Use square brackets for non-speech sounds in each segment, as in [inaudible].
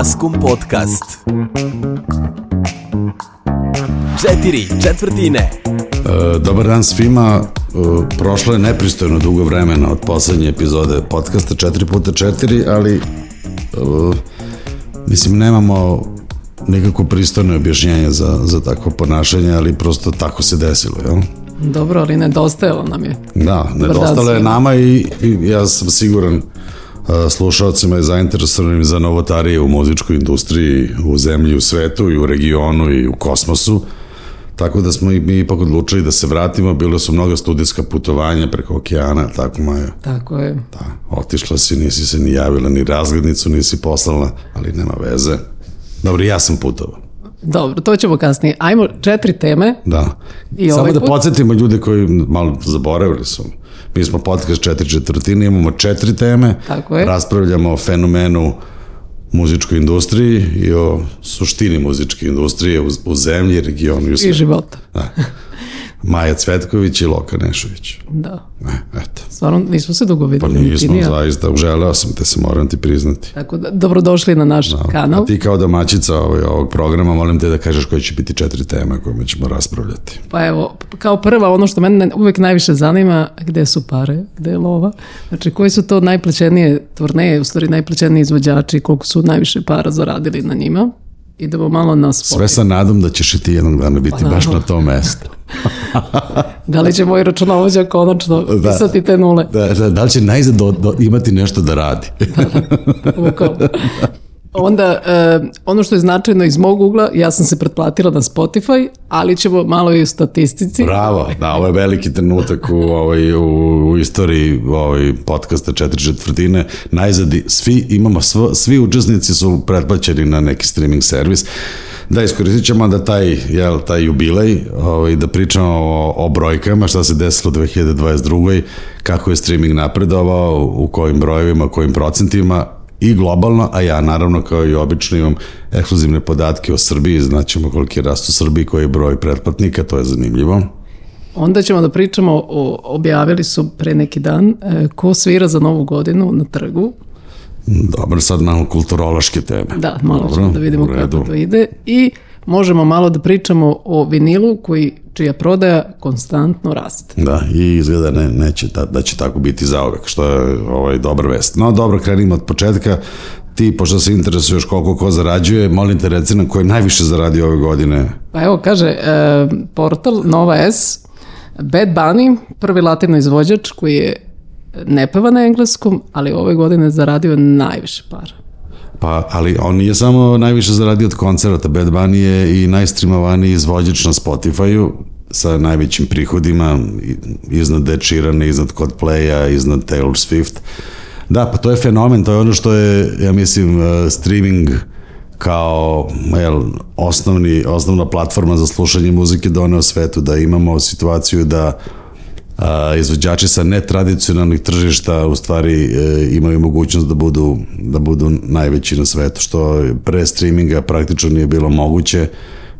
Maskum Podcast. Četiri četvrtine. E, Dobar dan svima. E, Prošlo je nepristojno dugo vremena od poslednje epizode podcasta 4x4, ali e, mislim nemamo nikako pristojno objašnjenje za, za takvo ponašanje, ali prosto tako se desilo, jel? Dobro, ali nedostajalo nam je. Da, nedostalo je nama i, i ja sam siguran uh, slušalcima i zainteresovanim za novotarije u muzičkoj industriji, u zemlji, u svetu i u regionu i u kosmosu. Tako da smo i mi ipak odlučili da se vratimo, bilo su mnoga studijska putovanja preko okeana, tako Maja. Tako je. Da, otišla si, nisi se ni javila, ni razglednicu nisi poslala, ali nema veze. Dobro, ja sam putovao. Dobro, to ćemo kasnije. Ajmo četiri teme. Da. I Samo ovaj da put? podsjetimo ljude koji malo zaboravili su. Mi smo podcast četiri četvrtine, imamo četiri teme. Tako je. Raspravljamo o fenomenu muzičkoj industriji i o suštini muzičke industrije u, u zemlji, regionu i u I svetu. života. Da. [laughs] Maja Cvetković i Loka Nešović. Da. E, eto. Stvarno, nismo se dugo Pa videli. niti nismo, ni ja. zaista, uželeo sam te se, moram ti priznati. Tako da, dobrodošli na naš kanal. A ti kao domaćica ovaj, ovog programa, molim te da kažeš koji će biti četiri teme kojima ćemo raspravljati. Pa evo, kao prva, ono što mene uvek najviše zanima, gde su pare, gde je lova. Znači, koji su to najplaćenije turneje, u stvari najplaćeniji izvođači, koliko su najviše para zaradili na njima. Idemo malo na spot. Sve sa nadom da ćeš i ti jednog dana biti Pa baš na tom mestu. [laughs] Da li će moj računovođa konačno Da. pisati te nule? Da, da, da li će najzad do, do, imati nešto da radi? [laughs] Bukvalno. Onda, e, ono što je značajno iz mog ugla, ja sam se pretplatila na Spotify, ali ćemo malo i u statistici. Bravo, da, ovo je veliki trenutak u, ovaj, u, u istoriji ovaj, podcasta četiri četvrtine. Najzad i svi imamo, sv, svi učesnici su pretplaćeni na neki streaming servis. Da, iskoristit ćemo da taj, jel, taj jubilej, ovaj, da pričamo o, o brojkama, šta se desilo u 2022. kako je streaming napredovao, u kojim brojevima, kojim procentima, i globalno, a ja naravno kao i obično imam ekskluzivne podatke o Srbiji, znaćemo koliki je rast u Srbiji, koji je broj pretplatnika, to je zanimljivo. Onda ćemo da pričamo o, objavili su pre neki dan, e, ko svira za novu godinu na trgu. Dobro, sad malo kulturološke teme. Da, malo Dobro, ćemo da vidimo kako to ide. I možemo malo da pričamo o vinilu koji, čija prodaja konstantno raste. Da, i izgleda ne, neće, ta, da će tako biti zauvek, što je ovaj, dobra vest. No, dobro, krenimo od početka. Ti, pošto se interesuješ koliko ko zarađuje, molim te reci nam ko je najviše zaradio ove godine. Pa evo, kaže, e, portal Nova S, Bad Bunny, prvi latino izvođač koji je ne peva na engleskom, ali ove godine zaradio najviše para. Pa, ali on nije samo najviše zaradio od koncerata, Bad Bunny je i najstreamovaniji izvođač na Spotify-u sa najvećim prihodima, iznad Ed Sheerana, iznad Coldplaya, iznad Taylor Swift. Da, pa to je fenomen, to je ono što je, ja mislim, eh, streaming kao jel, osnovni, osnovna platforma za slušanje muzike doneo svetu, da imamo situaciju da a, izvođači sa netradicionalnih tržišta u stvari e, imaju mogućnost da budu, da budu najveći na svetu, što pre streaminga praktično nije bilo moguće,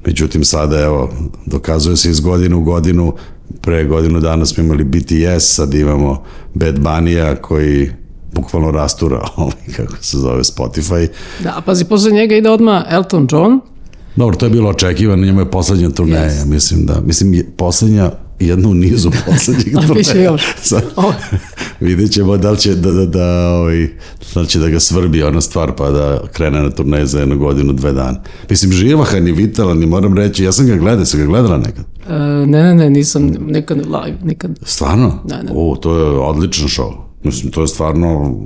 međutim sada evo, dokazuje se iz godine u godinu, pre godinu dana smo imali BTS, sad imamo Bad Bunny-a koji bukvalno rastura, [laughs] ovaj, kako se zove, Spotify. Da, pazi, posle njega ide odmah Elton John, Dobro, to je bilo očekivano, njemu je poslednja turneja, Yes. mislim da, mislim poslednja jedna u nizu [laughs] poslednjih A biće još. [laughs] Sad, vidjet ćemo da li će da, da, da, ovaj, da li će da ga svrbi ona stvar pa da krene na turneju za jednu godinu, dve dana. Mislim, živahan i vitalan i moram reći, ja sam ga gledao, sam ga gledala nekad. E, ne, ne, ne, nisam nikad live, nikad. Stvarno? Da, da. O, to je odličan show. Mislim, to je stvarno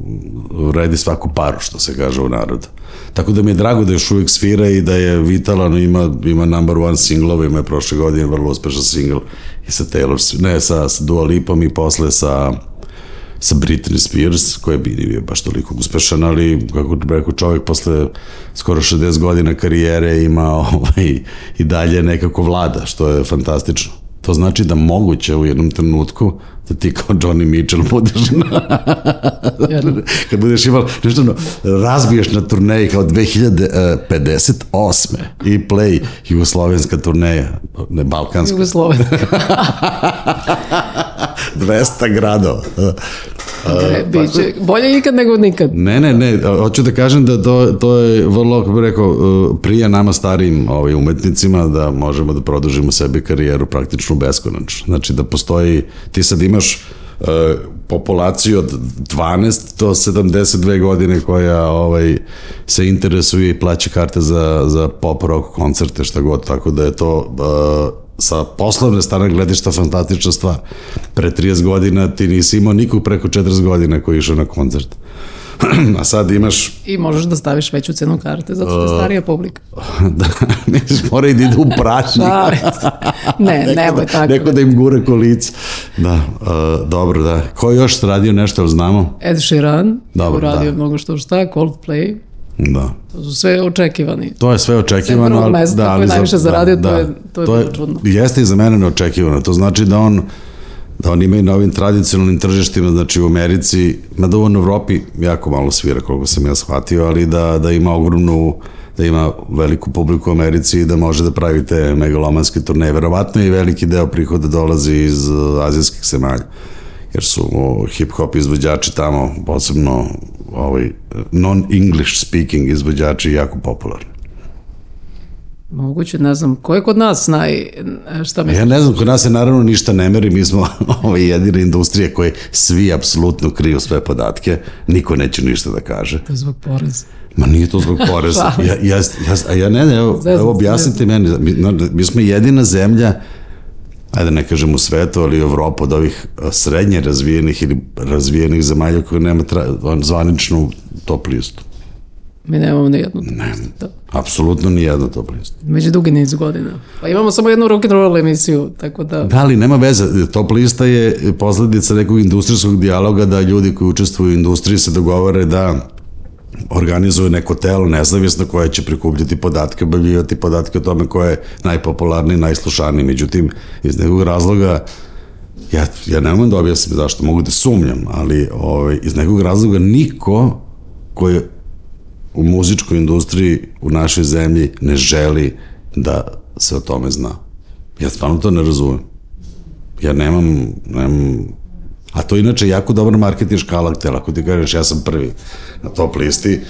redi svaku paru, što se kaže u narodu. Tako da mi je drago da još uvijek svira i da je vitalan, ima, ima number one singlove, ima je prošle godine vrlo uspešan single i sa Taylor, Swift- ne, sa, sa Dua Lipom i posle sa sa Britney Spears, koji bi nije baš toliko uspešan, ali kako rekao čovjek posle skoro 60 godina karijere ima [laughs] ovaj, i dalje nekako vlada, što je fantastično. To znači da moguće u jednom trenutku da ti kao Johnny Mitchell budeš na, kad budeš imao nešto ono, razbiješ na turneji kao 2058. i play jugoslovenska turneja, ne balkanska. Jugosloven. 200 [laughs] gradova. Biće, bolje ikad nego nikad. Ne, ne, ne, hoću da kažem da to, to je vrlo, kako bih rekao, uh, prija nama starijim ovaj, umetnicima da možemo da produžimo sebi karijeru praktično beskonačno. Znači da postoji, ti sad imaš uh, populaciju od 12 do 72 godine koja ovaj, se interesuje i plaća karte za, za pop rock koncerte, šta god, tako da je to uh, sa poslovne strane gledišta fantastična stvar. Pre 30 godina ti nisi imao nikog preko 40 godina koji je išao na koncert. [clears throat] A sad imaš... I možeš da staviš veću cenu karte, zato što je starija publika. [laughs] da, [laughs] ne, mora i da ide u prašnik. Da, ne, nemoj tako. Neko da im gure kolica. Da, uh, dobro, da. Ko je još radio nešto, ali znamo? Ed Sheeran, Dobro, uradio da. mnogo što šta, Coldplay, Da. to su sve očekivani. To je sve očekivano, prvog ali mesta da, ali je za- najviše da, zaradio, to da. je- to je bilo čudno. Jeste i za mene neočekivano. To znači da on da on ima i na ovim tradicionalnim tržištima, znači u Americi, mada on u Evropi jako malo svira, koliko sam ja shvatio, ali da, da ima ogromnu da ima veliku publiku u Americi i da može da pravi te megalomanske turneje. Verovatno i veliki deo prihoda dolazi iz uh, azijskih zemalja jer su hip-hop izvođači tamo, posebno ovaj, non-English speaking izvođači jako popularni. Moguće, ne znam, ko je kod nas naj... Šta mi Ja ne znam, kod nas se naravno ništa ne meri, mi smo [laughs] ovaj, jedina industrija koje svi apsolutno kriju sve podatke, niko neće ništa da kaže. To je zbog poreza. Ma nije to zbog poreza. [laughs] Ja, ja, ja, ja ne, ne, evo, evo objasnite meni, mi, mi smo jedina zemlja, ajde ne kažem u svetu, ali u Evropu od ovih a, srednje razvijenih ili razvijenih zemalja koje nema tra, zvaničnu top listu. Mi nemamo ni jednu. Ne, Da. apsolutno ni jedna top lista. Među dugi niz godina. Pa imamo samo jednu rock and roll emisiju, tako da... Da, ali nema veze. Top lista je posledica nekog industrijskog dijaloga da ljudi koji učestvuju u industriji se dogovore da organizuju neko telo nezavisno koje će prikupljati podatke, objavljivati podatke o tome ko je najpopularniji, najslušaniji. Međutim, iz nekog razloga ja, ja ne mogu da objasnim zašto, mogu da sumnjam, ali ovaj, iz nekog razloga niko koji u muzičkoj industriji u našoj zemlji ne želi da se o tome zna. Ja stvarno to ne razumem. Ja nemam, nemam a to je inače jako dobar marketinška alat, jer ako ti kažeš ja sam prvi na top listi,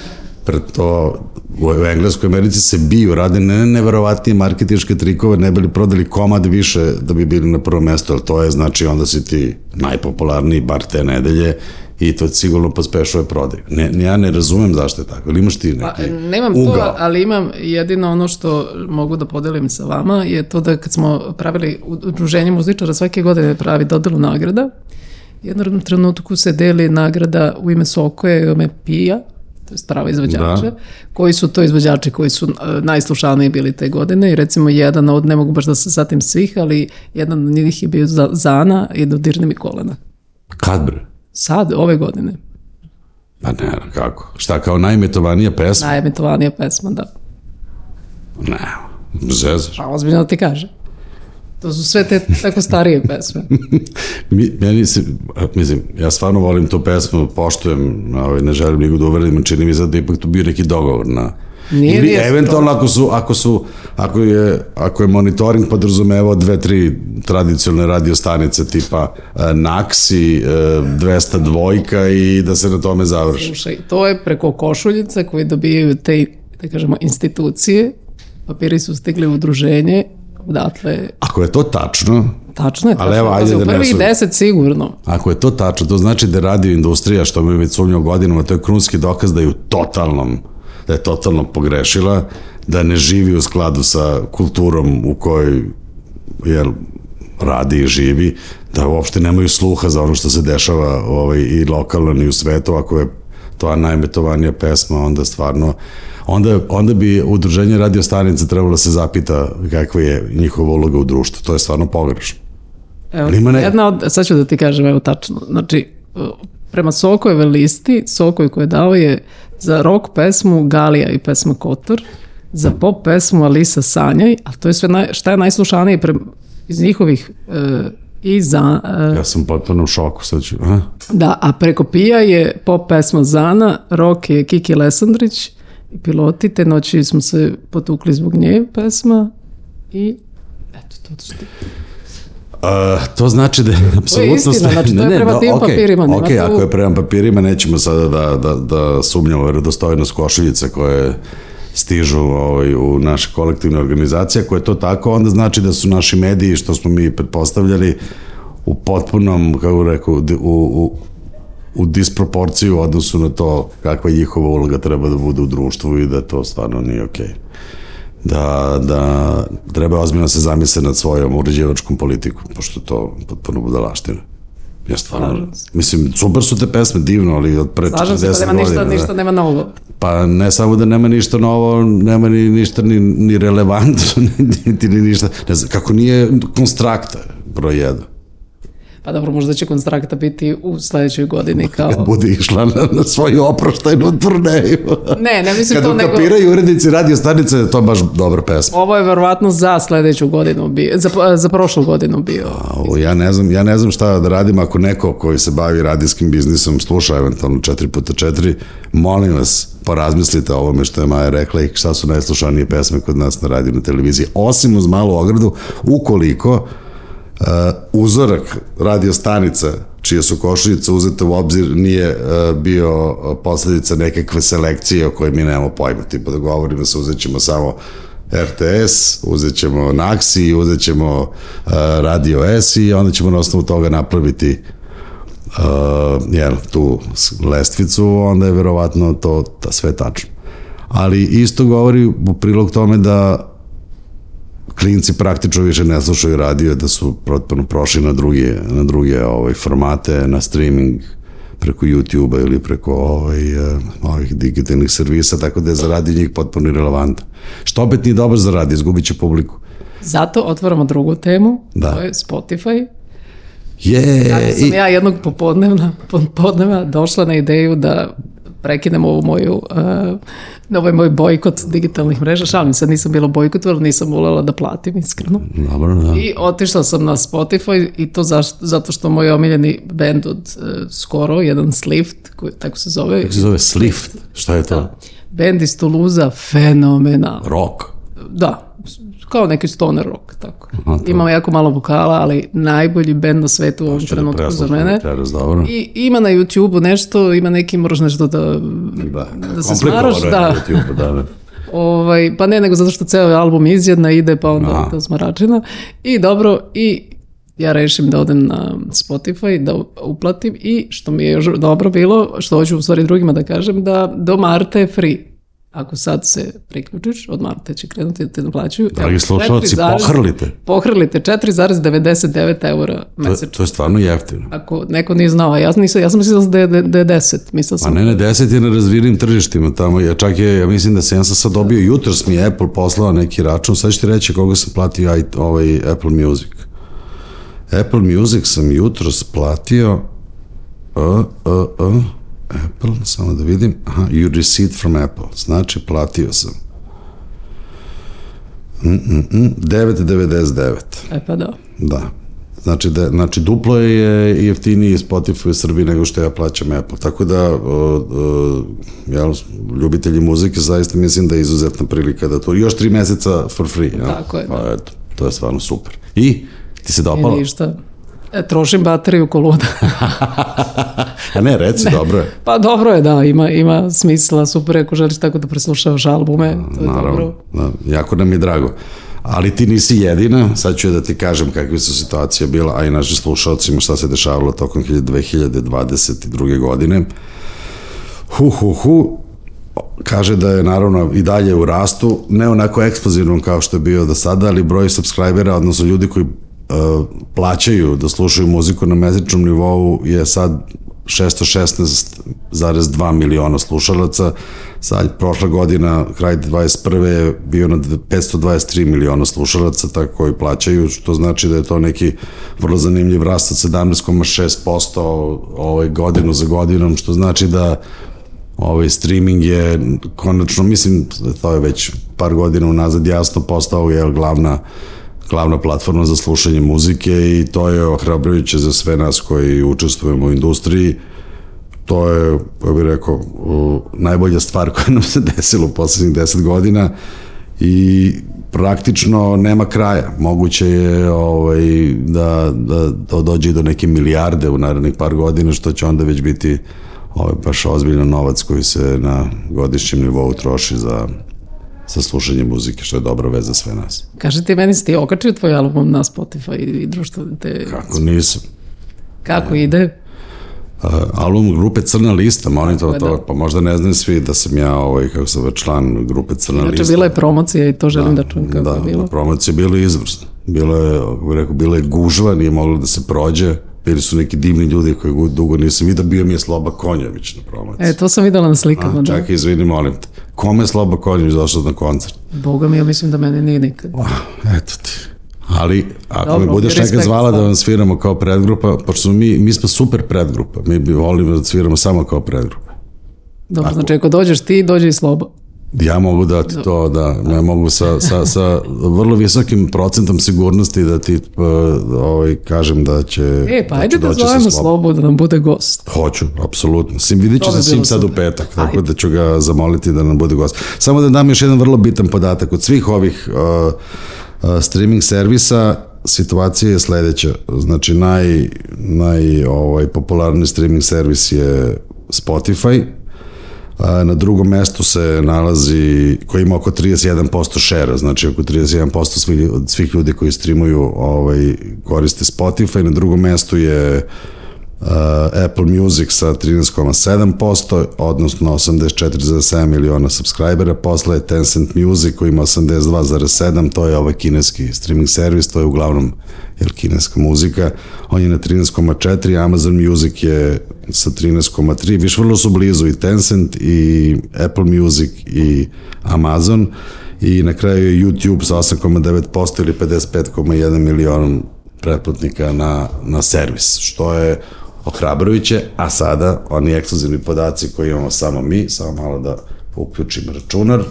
pred to u, Engleskoj Americi se biju, rade ne, neverovatnije marketinške trikove, ne bili prodali komad više da bi bili na prvom mestu, ali to je znači onda si ti najpopularniji bar te nedelje i to sigurno pospešuje prodaj. Ne, ja ne razumem zašto je tako. Ili imaš ti neki Pa, nemam ugao? to, ali imam jedino ono što mogu da podelim sa vama, je to da kad smo pravili udruženje muzičara svake godine pravi dodelu nagrada, jednom trenutku se deli nagrada u ime Sokoja i u ime Pija, to je prava izvođača, Da. koji su to izvođači koji su e, najslušaniji bili te godine i recimo jedan od, ne mogu baš da se satim svih, ali jedan od njih je bio za, Zana i Dodirni mi kolena. Kad bre? Sad, ove godine, Pa ne, kako? Šta, kao najmetovanija pesma? najemitovanija pesma, da. Ne, zezaš. Pa ozbiljno da ti kažem. To su sve te tako starije pesme. [laughs] Mi, meni se, mislim, ja stvarno volim tu pesmu, poštujem, ovaj, ne želim nikog da uvredim, čini mi se da ipak tu bio neki dogovor na Nije, Ili nije eventualno ako su, ako su, ako je, ako je monitoring podrazumevao dve, tri tradicionalne radio stanice tipa uh, Naxi, uh, 200 dvojka i da se na tome završi. Slušaj, to je preko košuljica koji dobijaju te, da kažemo, institucije. Papiri su stigli u udruženje, odatle, Ako je to tačno, tačno je, Ali tačno. evo, ajde da ne prvih deset sigurno. Ako je to tačno, to znači da radio industrija, što mi već sumnjao godinama, to je krunski dokaz da je u totalnom, da je totalno pogrešila, da ne živi u skladu sa kulturom u kojoj jel, radi i živi, da uopšte nemaju sluha za ono što se dešava ovaj, i lokalno i u svetu, ako je to najmetovanija pesma, onda stvarno onda, onda bi udruženje radio stanica trebalo da se zapita kakva je njihova uloga u društvu. To je stvarno pogrešno. Evo, Ali ima ne- jedna od, sad ću da ti kažem, evo tačno, znači, prema Sokojeve listi, Sokoj koje je dao je za rock pesmu Galija i pesma Kotor, za pop pesmu Alisa Sanjaj, ali to je sve, naj, šta je najslušanije pre, iz njihovih e, i za, e, Ja sam potpuno u šoku, sad ću, a? da, a preko Pija je pop pesma Zana, rock je Kiki Lesandrić i piloti, te noći smo se potukli zbog nje pesma i eto, to što Uh, to znači da je apsolutno istina, sve- znači to je prema tim okej, papirima, okej, tu- ako je prema papirima, nećemo sada da, da, da sumnjamo verodostojnost košuljice koje stižu ovaj, u naše kolektivne organizacije. Ako je to tako, onda znači da su naši mediji, što smo mi pretpostavljali, u potpunom, kako rekao, u, u, u disproporciju u odnosu na to kakva njihova uloga treba da bude u društvu i da to stvarno nije okej. Da, da treba ozbiljno se zamisle nad svojom uređivačkom politikom, pošto je to potpuno budalaština. Ja stvarno, mislim, super su te pesme, divno, ali od pre 40 Slažem se, godina. pa nema ništa, da. ništa nema novo. Pa ne samo da nema ništa novo, nema ni ništa ni, ni relevantno, [laughs] niti ni ništa, ne znam, kako nije konstrakta, broj jedan. Pa dobro, možda će konstrakta biti u sledećoj godini kao... Kad bude išla na, na svoju oproštajnu turneju. Ne, ne mislim Kad to nego... ukapiraju urednici radio stanice, je to baš dobra pesma. Ovo je verovatno za sledeću godinu bio, za, za prošlu godinu bio. A, ja, ne znam, ja ne znam šta da radim ako neko koji se bavi radijskim biznisom sluša eventualno 4x4, molim vas, porazmislite o ovome što je Maja rekla i šta su najslušanije pesme kod nas na radiju na televiziji. Osim uz malu ogradu, ukoliko uh, uzorak radio stanica čije su košuljice uzete u obzir nije uh, bio uh, posledica nekakve selekcije o kojoj mi nemamo pojma, tipa da govorimo se uzet ćemo samo RTS, uzet ćemo Naxi, uzet ćemo uh, Radio S i onda ćemo na osnovu toga napraviti uh, jel, tu lestvicu, onda je verovatno to ta, sve tačno. Ali isto govori u prilog tome da klinci praktično više ne slušaju radio, da su potpuno prošli na druge, na druge ovaj, formate, na streaming preko YouTube-a ili preko ovaj, eh, ovih digitalnih servisa, tako da je za radio njih potpuno irrelevantan. Što opet nije dobro za radio, izgubit će publiku. Zato otvaramo drugu temu, Da. to je Spotify. Je, Tako sam i, ja jednog popodnevna, popodneva došla na ideju da prekinem ovu moju, uh, ovaj moj bojkot digitalnih mreža. Šalim se, nisam bila bojkotovala, nisam voljela da platim, iskreno. dobro, da. I otišla sam na Spotify i to zašto, zato što moj omiljeni band od uh, skoro, jedan Slift, koji tako se zove, Kako se zove Slift? Šta je to? band iz Toulouse, fenomenal. Rock. Da, kao neki stoner rock, tako. Aha, to- Ima jako malo vokala, ali najbolji band na svetu u ovom trenutku za mene. dobro. I ima na YouTube-u nešto, ima neki moraš nešto da, Da, da se komplikovano smaraš, je da. na YouTube, da, da. [laughs] Ovaj, pa ne, nego zato što ceo album izjedna ide, pa onda Aha. to smaračina. I dobro, i ja rešim da odem na Spotify, da uplatim i što mi je još dobro bilo, što hoću u stvari drugima da kažem, da do Marte je free. Ako sad se priključiš, od Marte će krenuti da te naplaćuju. Dragi slušalci, 4,- pohrlite. Pohrlite, 4,99 eura To, mesečno. to je stvarno jeftino. Ako neko nije znao, a ja, nisam, ja sam mislila da je, da je- da je 10. Mislila Pa sam, ne, ne, deset je na razvijenim tržištima tamo, ja čak je, ja mislim da sam ja sam sad dobio, jutros mi je Apple poslao neki račun, sad ću ti reći koga sam platio aj, ovaj Apple Music. Apple Music sam jutros platio, a, a, a, Apple, samo da vidim, aha, you receipt from Apple, znači platio sam. Mm, mm, mm, 9,99. e pa da. Da. Znači, da, znači duplo je jeftiniji Spotify u Srbiji nego što ja plaćam Apple. Tako da, uh, uh, jel, ljubitelji muzike zaista mislim da je izuzetna prilika da to, još tri meseca for free. Jel? Tako je, da. Pa eto, to je stvarno super. I, ti se I dopalo? ništa. E, trošim bateriju ko luda. [laughs] A ne, reci, dobro je. pa dobro je, da, ima, ima smisla, super ako želiš tako da preslušavaš albume, to je Naravno, dobro. da, jako nam je drago. Ali ti nisi jedina, sad ću ja da ti kažem kakve su situacije bila, a i našim slušalcima šta se dešavalo tokom 2022. godine. Hu, hu, hu, kaže da je naravno i dalje u rastu, ne onako eksplozivnom kao što je bio do sada, ali broj subscribera, odnosno ljudi koji plaćaju da slušaju muziku na mesečnom nivou je sad 616,2 miliona slušalaca, sad prošla godina, kraj 21. je bio na 523 miliona slušalaca tako koji plaćaju, što znači da je to neki vrlo zanimljiv rast od 17,6% ovaj godinu za godinom, što znači da ovaj streaming je konačno, mislim, to je već par godina unazad jasno postao je glavna glavna platforma za slušanje muzike i to je ohrabrujuće za sve nas koji učestvujemo u industriji. To je, ja bih rekao, najbolja stvar koja nam se [laughs] desila u poslednjih deset godina i praktično nema kraja. Moguće je ovaj, da, da, da dođe do neke milijarde u narednih par godina, što će onda već biti ovaj, baš ozbiljan novac koji se na godišnjem nivou troši za sa slušanjem muzike, što je dobra veza za sve nas. Kaži ti, meni si ti okačio tvoj album na Spotify i društvo te... Kako nisam? Kako ide? Uh, album grupe Crna lista, molim to, je, to, da. pa možda ne znaju svi da sam ja, ovaj, kako zove, član grupe Crna Znači, lista. bila je promocija i to želim da, čujem kako da, je bilo. Da, promocija je bila izvrsna. Bilo je, kako rekao, bila je gužva, nije moglo da se prođe. Bili su neki divni ljudi koji dugo nisam vidio, bio mi je Sloba Konjović na promociji. E, to sam videla na slikama, A, da. čekaj, izvini, molim te. Kome je Sloba Konjović došao na koncert? Boga mi, ja mislim da mene nije nikad. Ah, eto ti. Ali, ako Dobro, me budeš nekad zvala da vam sviramo kao predgrupa, pošto mi, mi smo super predgrupa, mi bi volimo da sviramo samo kao predgrupa. Dobro, znači ako dođeš ti, dođe i Sloba. Ja mogu da ti to, da, ja mogu sa, sa, sa vrlo visokim procentom sigurnosti da ti uh, ovaj, kažem da će E, pa da ajde da zovemo. Slobu da nam bude gost. Hoću, apsolutno. Sim, vidit ću se s njim sad u petak, tako Ajde. da ću ga zamoliti da nam bude gost. Samo da dam još jedan vrlo bitan podatak. Od svih ovih uh, uh, streaming servisa situacija je sledeća. Znači, naj, naj ovaj, popularni streaming servis je Spotify, Na drugom mestu se nalazi, koji ima oko 31% šera, znači oko 31% svih, svih ljudi koji streamuju ovaj, koriste Spotify. Na drugom mestu je uh, Apple Music sa 13,7%, odnosno 84,7 miliona subscribera, posle je Tencent Music koji ima 82,7, to je ovaj kineski streaming servis, to je uglavnom jel, kineska muzika, on je na 13,4, Amazon Music je sa 13,3, viš vrlo su blizu i Tencent i Apple Music i Amazon. I na kraju je YouTube sa 8,9% ili 55,1 milion pretplatnika na, na servis, što je ohrabrujuće, a sada oni ekskluzivni podaci koje imamo samo mi, samo malo da uključim računar,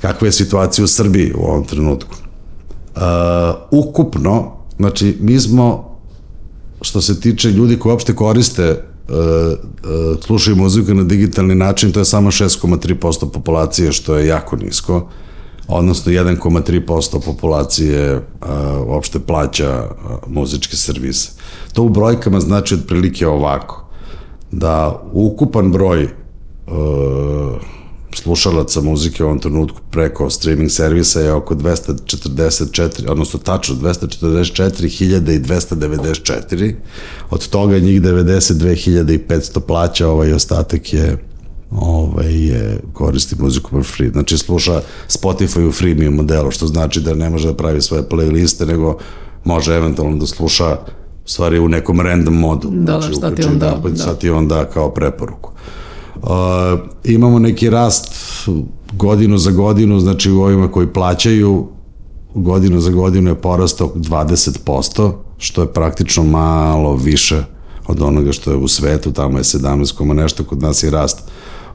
kakva je situacija u Srbiji u ovom trenutku. Uh, ukupno, znači mi smo što se tiče ljudi koji uopšte koriste uh, slušaju muziku na digitalni način, to je samo 6,3% populacije, što je jako nisko odnosno 1,3% populacije uh, uopšte plaća muzičke servise. To u brojkama znači otprilike ovako, da ukupan broj uh, slušalaca muzike u ovom trenutku preko streaming servisa je oko 244, odnosno tačno 244.294, od toga njih 92.500 plaća, ovaj ostatak je ovaj, je, koristi muziku for free. Znači sluša Spotify u freemium modelu, što znači da ne može da pravi svoje playliste, nego može eventualno da sluša u stvari u nekom random modu. Da, da, znači, šta ti uključi on da, da. Šta ti on da kao preporuku. Uh, imamo neki rast godinu za godinu, znači u ovima koji plaćaju godinu za godinu je porastao 20%, što je praktično malo više od onoga što je u svetu, tamo je 17, koma nešto, kod nas je rast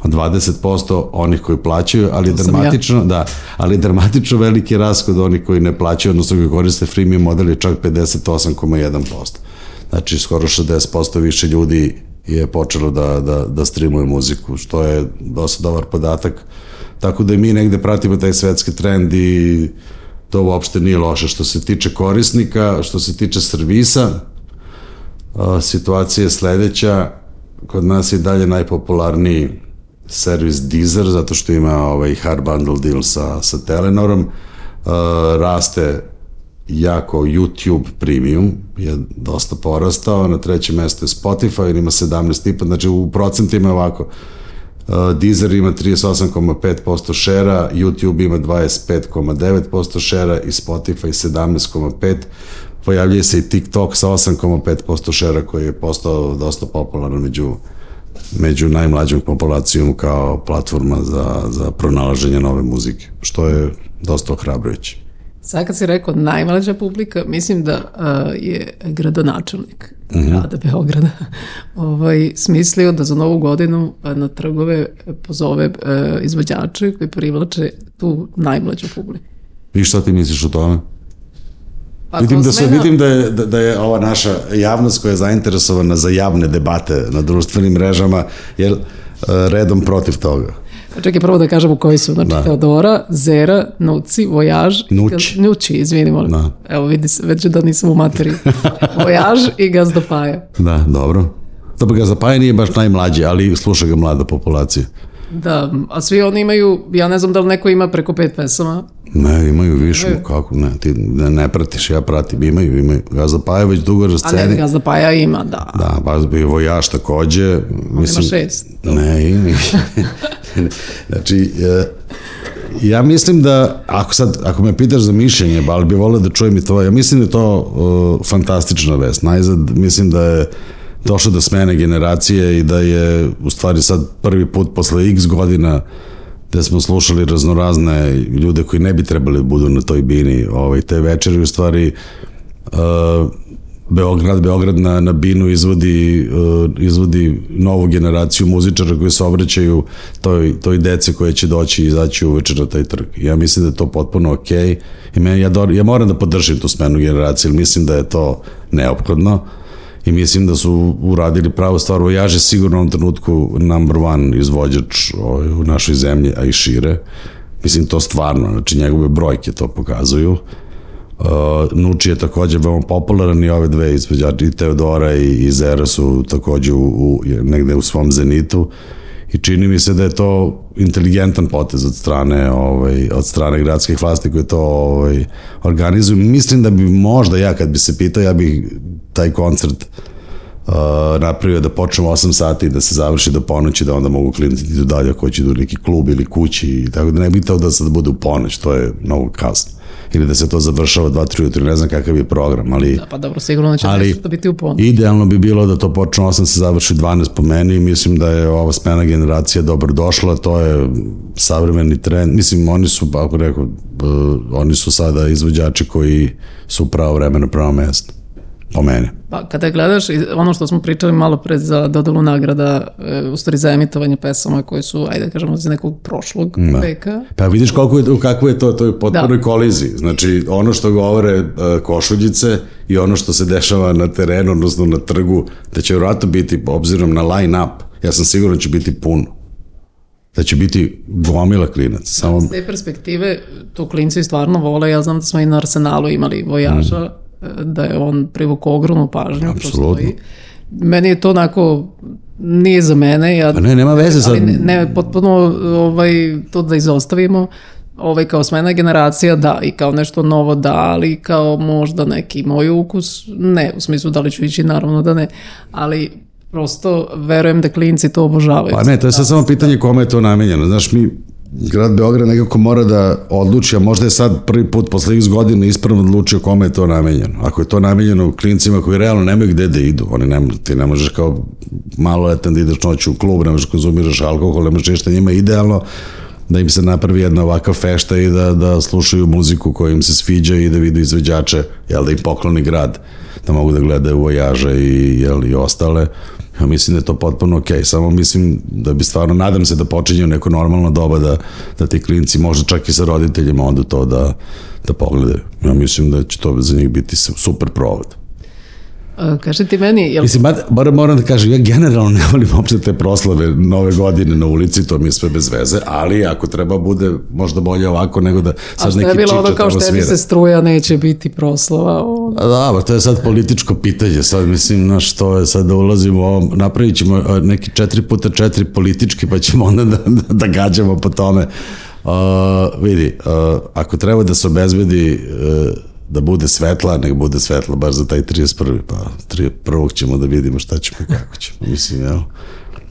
20% onih koji plaćaju, ali To dramatično, da, ali dramatično veliki rast kod onih koji ne plaćaju, odnosno koji koriste freemium model je čak 58,1%. Znači, skoro 60% više ljudi je počelo da, da, da streamuje muziku, što je dosta dobar podatak. Tako da i mi negde pratimo taj svetski trend i to uopšte nije loše. Što se tiče korisnika, što se tiče servisa, situacija je sledeća. Kod nas je dalje najpopularniji servis Deezer, zato što ima ovaj hard bundle deal sa, sa Telenorom. A, raste jako YouTube Premium je dosta porastao, na trećem mestu je Spotify, ima 17,5, znači u procentima je ovako. Uh, Deezer ima 38,5% šera, YouTube ima 25,9% šera i Spotify 17,5%. Pojavljuje se i TikTok sa 8,5% šera koji je postao dosta popularan među među najmlađom populacijom kao platforma za, za pronalaženje nove muzike, što je dosta ohrabrujuće. Sad kad si rekao najmlađa publika, mislim da a, je gradonačelnik grada Beograda [laughs] ovaj, smislio da za novu godinu na trgove pozove a, izvođače koji privlače tu najmlađu publiku. I šta ti misliš o tome? Pa vidim da se smena- vidim da je da, da je ova naša javnost koja je zainteresovana za javne debate na društvenim mrežama je e, redom protiv toga. Čekaj, prvo da kažemo koji su. Znači, Da. Teodora, Zera, Nuci, Vojaž. i Nući. Izvini, molim. Da. Evo, vidi se, već da nisam u materiji. Vojaž i Gazdopaja. Da, dobro. Dobro, ga Zapaja nije baš najmlađi, ali sluša ga mlada populacija. Da, a svi oni imaju, ja ne znam da li neko ima preko pet pesama. Ne, imaju više, kako, ne, ti ne, ne pratiš, ja pratim, imaju, imaju. Gazda Paja već dugo na A ne, sceni. Gazdopaja ima, da. Da, baš bi vojaš takođe. Mislim, šest. Ne, ima. [laughs] znači, e, ja mislim da, ako sad, ako me pitaš za mišljenje, ali bi volio da čujem i to, ja mislim da je to uh, fantastična vest. Najzad, mislim da je došlo do smene generacije i da je u stvari sad prvi put posle x godina gde smo slušali raznorazne ljude koji ne bi trebali da budu na toj bini. Ovaj, te večeri u stvari uh, Beograd, Beograd na, na binu izvodi, uh, izvodi novu generaciju muzičara koji se obraćaju toj, toj dece koje će doći i izaći uveče na taj trg. Ja mislim da je to potpuno okej. I meni, ja, do, ja moram da podržim tu smenu generacije, jer mislim da je to neophodno i mislim da su uradili pravu stvar. Vojaž je sigurno u ovom trenutku number one izvođač ovaj, u našoj zemlji, a i šire. Mislim, to stvarno, znači njegove brojke to pokazuju. Uh, Nuči je takođe veoma popularan i ove dve izvođače, i Teodora i, i Zera su takođe u, u, negde u svom zenitu i čini mi se da je to inteligentan potez od strane ovaj od strane gradskih vlasti koje to ovaj organizuju mislim da bi možda ja kad bi se pitao ja bih taj koncert uh, napravio da počnemo 8 sati i da se završi do ponoći da onda mogu klinci da idu dalje ako hoće idu u neki klub ili kući i tako da ne bi teo da sad bude u ponoć to je mnogo kasno ili da se to završava 2-3 ujutru ne znam kakav je program ali Da, pa dobro, sigurno će Ali- nešto biti u ponu. Idealno bi bilo da to počne 8, se završi 12 po meni i mislim da je ova smena generacija dobro došla, to je savremeni trend. Mislim, oni su, ako rekao, b- oni su sada izvođači koji su pravo vremena, pravo mesto. Po meni. Pa kada gledaš ono što smo pričali malo pre za dodelu nagrada, e, u stvari za emitovanje pesama koje su, ajde da kažemo, iz nekog prošlog veka. Pa vidiš koliko je, kako je to, to je u potpunoj Da. koliziji. Znači, ono što govore uh, košuljice i ono što se dešava na terenu, odnosno na trgu, da će vjerojatno biti, obzirom na line-up, ja sam siguran da će biti puno. Da će biti gomila klinaca. Samo, S te perspektive, to klinci stvarno vole, ja znam da smo i na Arsenalu imali vojaža, e, da je on privukao ogromnu pažnju. Apsolutno. Meni je to onako, nije za mene, ja pa ne, nema veze sad. ali ne, ne potpuno ovaj, to da izostavimo, ovaj, kao smena generacija, da, i kao nešto novo, da, ali kao možda neki moj ukus, ne, u smislu da li ću ići, naravno da ne, ali prosto verujem da klinci to obožavaju. Pa ne, to je sad samo pitanje kome je to namenjeno. Znaš, mi, grad Beograd nekako mora da odluči, a možda je sad prvi put posle x godina ispravno odlučio kome je to namenjeno. Ako je to namenjeno klincima koji realno nemaju gde da idu, oni ne, ti ne možeš kao maloletan da ideš noću u klub, ne možeš da konzumiraš alkohol, ne možeš ništa, njima je idealno da im se napravi jedna ovakva fešta i da, da slušaju muziku koja im se sviđa i da vidu izveđače, jel da im pokloni grad, da mogu da gledaju vojaže i, jel, i ostale. Ja mislim da je to potpuno okej, samo mislim da bi stvarno, nadam se da počinje u neko normalno doba da, da ti klinci, možda čak i sa roditeljima onda to da, da pogledaju. Ja mislim da će to za njih biti su- super provod. A, Kaži ti meni, jel Mislim, bar, bar moram da kažem, ja generalno ne volim uopšte te proslave nove godine na ulici, to mi je sve bez veze, ali ako treba bude možda bolje ovako nego da A sad što neki je bilo čiča ono kao tamo što svira. se struja neće biti proslava. o, A da, ba, to je sad političko pitanje, sad mislim, na što je sad da ulazimo u ovo, napravit ćemo a, neki 4 puta 4 politički, pa ćemo onda da, da, da gađamo po tome. Uh, vidi, uh, ako treba da se obezbedi uh, da bude svetla, nek bude svetla baš za taj 31. Pa 31. ćemo da vidimo šta ćemo i kako ćemo. Mislim, jel?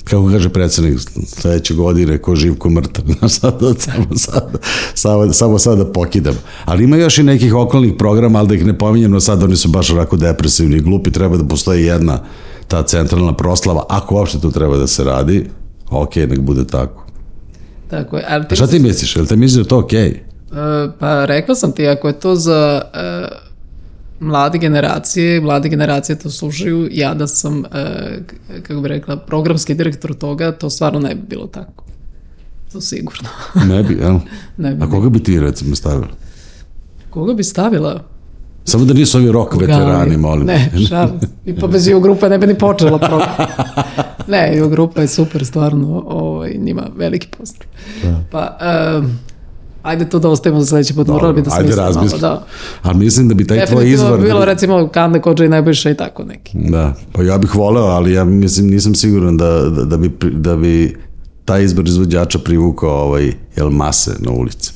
Kako kaže predsednik, sledeće godine ko živ, ko mrtav. [laughs] Znaš, sad, samo, sad, samo, samo sad da pokidam. Ali ima još i nekih okolnih programa, ali da ih ne pominjem, no sad oni su baš onako depresivni i glupi, treba da postoji jedna ta centralna proslava, ako uopšte to treba da se radi, ok, nek bude tako. Tako je. Ali A šta ti misliš? Jel te misliš da je to okej? E, Pa rekla sam ti, ako je to za e, mlade generacije, mlade generacije to slušaju, ja da sam, e, kako bi rekla, programski direktor toga, to stvarno ne bi bilo tako. To sigurno. [laughs] Ne bi, jel? ne bi. A koga bi ti recimo stavila? Koga bi stavila? Samo da nisu ovi rock veterani, molim. Ne, šalim. se. I pa bez EU grupe ne bi ni počela program. [laughs] Ne, i grupa je super, stvarno, ovaj, njima veliki pozdrav. Pa, um, ajde to da ostavimo za sledeći put, morali bi da ajde smislimo malo, razmisli. da. Ali mislim da bi taj tvoj Definitivno izvor... bi bilo recimo Kanda Kođa i Nebojša i tako neki. Da, pa ja bih voleo, ali ja mislim nisam siguran da, da, da, bi, da bi taj izbor izvođača privukao ovaj, jel, mase na ulici.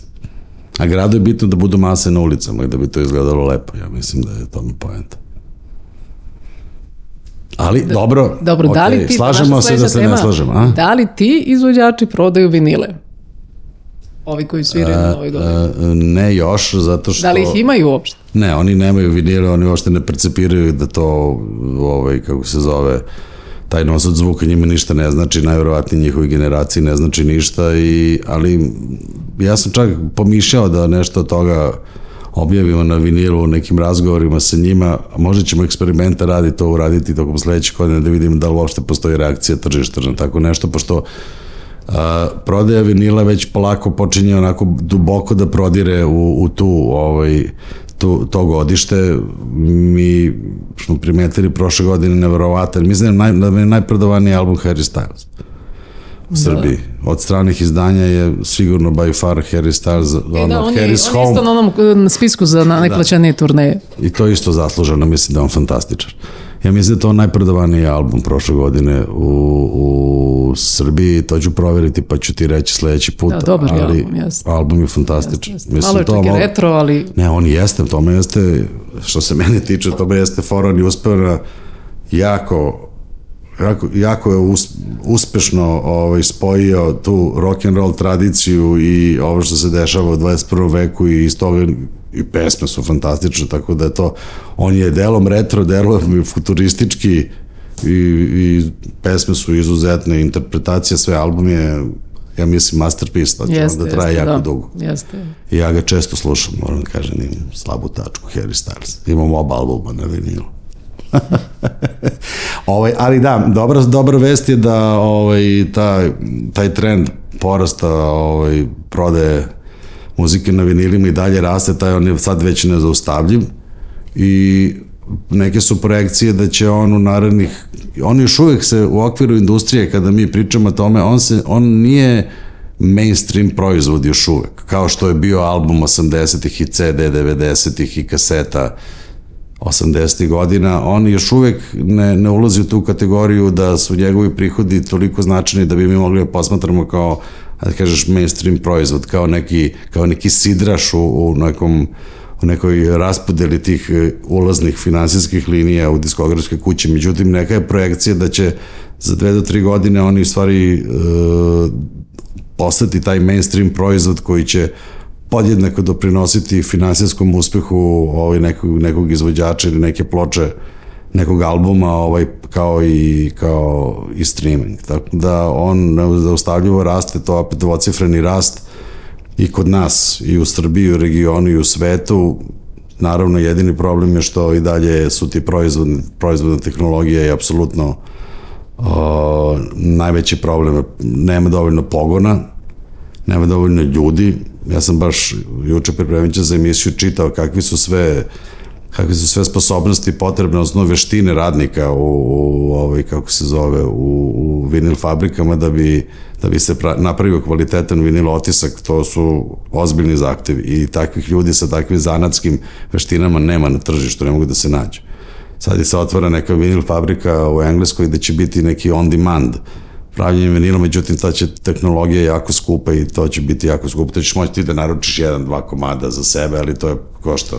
A gradu je bitno da budu mase na ulicama i da bi to izgledalo lepo. Ja mislim da je tome poenta. Ali, dobro, Dobro, da li ti, slažemo se da se ne tema, slažemo, a? Da li ti izvođači prodaju vinile? Ovi koji sviraju na Novoj godini. Ne još, zato što... Da li ih imaju uopšte? Ne, oni nemaju vinile, oni uopšte ne percepiraju da to, ovaj, kako se zove, taj nosac zvuka njima ništa ne znači, najverovatnije njihovoj generaciji ne znači ništa, i, ali ja sam čak pomišljao da nešto od toga objavimo na vinilu u nekim razgovorima sa njima, možda ćemo eksperimenta raditi to uraditi tokom sledećeg godine da vidimo da li uopšte postoji reakcija tržišta na tako nešto, pošto a, prodaja vinila već polako počinje onako duboko da prodire u, u tu ovaj tu, to godište mi smo primetili prošle godine neverovatan mislim da je, naj, da je najprodavaniji album Harry Styles u Srbiji. Od stranih izdanja je sigurno by far Harry Styles, E, ono, da, on je, on je Harry's Home. isto na onom um, spisku za na najplaćenije turneje. I to je isto zasluženo, mislim da je on fantastičan. Ja mislim da je to najprodavaniji album prošle godine u, u Srbiji, to ću proveriti pa ću ti reći sledeći put. Da, dobar ali album, jeste. album je fantastičan. Jeste. Malo je čak i mo- retro, ali Ne, on jeste, tome jeste, što se mene tiče, tome jeste Foron i uspeo na jako jako, jako je us, uspešno ovaj, spojio tu rock and roll tradiciju i ovo što se dešava u 21. veku i iz toga i pesme su fantastične, tako da je to, on je delom retro, delom futuristički i, i pesme su izuzetne, interpretacija, sve album je ja mislim masterpiece, to će jeste, onda traje jeste, jako da. dugo. Jeste. I ja ga često slušam, moram da kažem, imam slabu tačku Harry Styles. Imam oba albuma na vinilu. [laughs] ovaj, ali da, dobra, dobra vest je da ovaj, taj, taj trend porasta ovaj, prodaje muzike na vinilima i dalje raste, taj on je sad već nezaustavljiv i neke su projekcije da će on u narednih on još uvek se u okviru industrije kada mi pričamo o tome on, se, on nije mainstream proizvod još uvek kao što je bio album 80-ih i CD 90-ih i kaseta 80. godina, on još uvek ne, ne ulazi u tu kategoriju da su njegovi prihodi toliko značajni da bi mi mogli da posmatramo kao da kažeš mainstream proizvod, kao neki, kao neki sidraš u, u nekom u nekoj raspodeli tih e, ulaznih finansijskih linija u diskografske kuće. Međutim, neka je projekcija da će za dve do tri godine oni u stvari e, postati taj mainstream proizvod koji će podjednako doprinositi finansijskom uspehu ovaj nekog, nekog izvođača ili neke ploče nekog albuma ovaj kao i kao i streaming tako da on zaustavljivo raste to opet dvocifreni rast i kod nas i u Srbiji, i u regionu i u svetu naravno jedini problem je što i dalje su ti proizvodne, proizvodna tehnologija je apsolutno o, najveći problem nema dovoljno pogona nema dovoljno ljudi. Ja sam baš juče pripremajući za emisiju čitao kakvi su sve kakve su sve sposobnosti potrebne, odnosno veštine radnika u, u ovaj, kako se zove, u, u vinil fabrikama da bi, da bi se pra, napravio kvalitetan vinil otisak, to su ozbiljni zahtevi i takvih ljudi sa takvim zanatskim veštinama nema na tržištu, ne mogu da se nađu. Sad je se otvora neka vinil fabrika u Engleskoj gde će biti neki on demand pravljenje vinila, međutim ta će tehnologija jako skupa i to će biti jako skupo. To ćeš moći ti da naručiš jedan, dva komada za sebe, ali to je košta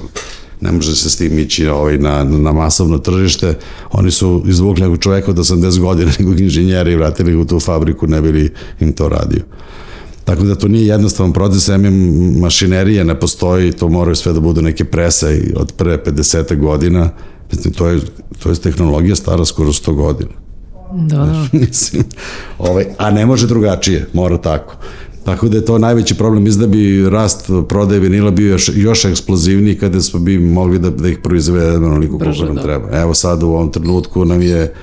ne može se s tim ići ovaj, na, na masovno tržište. Oni su izvukli nekog čoveka od 80 godina, [laughs] nekog inženjera i vratili u tu fabriku, ne bili im to radio. Tako da to nije jednostavan proces, em mašinerije ne postoji, to moraju sve da budu neke prese od pre 50 godina, Mislim, to je, to je tehnologija stara skoro 100 godina. Da, da. [laughs] Mislim, ovaj, a ne može drugačije, mora tako. Tako da je to najveći problem, mislim da bi rast prodaje vinila bio još, još eksplozivniji kada smo bi mogli da, da ih proizvedemo onoliko koliko nam da. treba. Evo sad u ovom trenutku nam je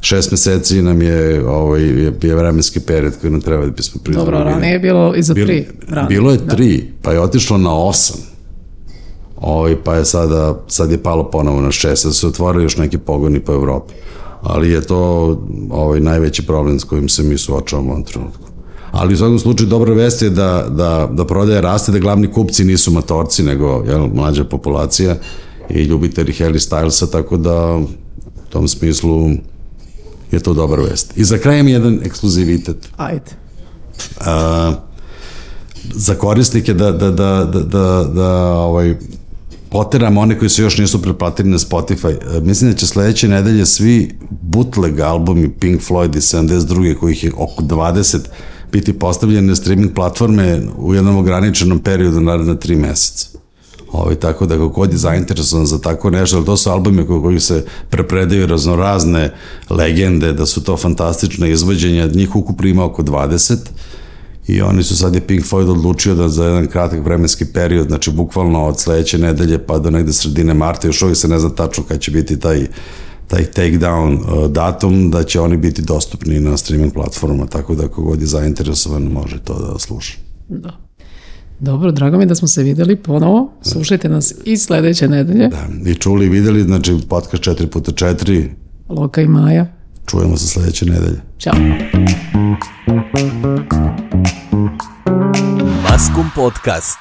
šest meseci nam je, ovaj, je, je vremenski period koji nam treba da bismo proizvodili. Dobro, ranije je bilo i za Bil- tri. Ranije. Bilo je tri, pa je otišlo na osam. Ovaj, pa je sada, sad je palo ponovo na šest, sad su otvorili još neki pogoni po Evropi. ali je to ovaj najveći problem s kojim se mi suočavamo u ovom trenutku. Ali u svakom slučaju dobra vest je da, da, da prodaje raste, da glavni kupci nisu matorci, nego jel, mlađa populacija i ljubitelji Harry Stylesa, tako da u tom smislu je to dobra vest. I za kraj mi jedan ekskluzivitet. Ajde. A, za korisnike da, da, da, da, da, da ovaj, poteram one koji se još nisu pretplatili na Spotify. E, Mislim da će sledeće nedelje svi bootleg albumi Pink Floyd i 72. kojih je oko 20 biti postavljeni na streaming platforme u jednom ograničenom periodu naredna tri meseca. Ovaj, tako da kako god je zainteresovan za tako nešto, ali to su albumi koji, koji se prepredaju raznorazne legende, da su to fantastične izvođenja, njih ukupno ima oko 20 i oni su sad je Pink Floyd odlučio da za jedan kratak vremenski period, znači bukvalno od sledeće nedelje pa do negde sredine marta, još uvijek se ne zna tačno kad će biti taj taj takedown uh, datum, da će oni biti dostupni na streaming platformama, tako da kogod je zainteresovan može to da sluša. Da. Dobro, drago mi da smo se videli ponovo. Slušajte nas i sledeće nedelje. Da, i čuli i videli, znači podcast 4x4, Loka i Maja. čujemo se sledeće nedelje. Ćao. Maskum Podcast.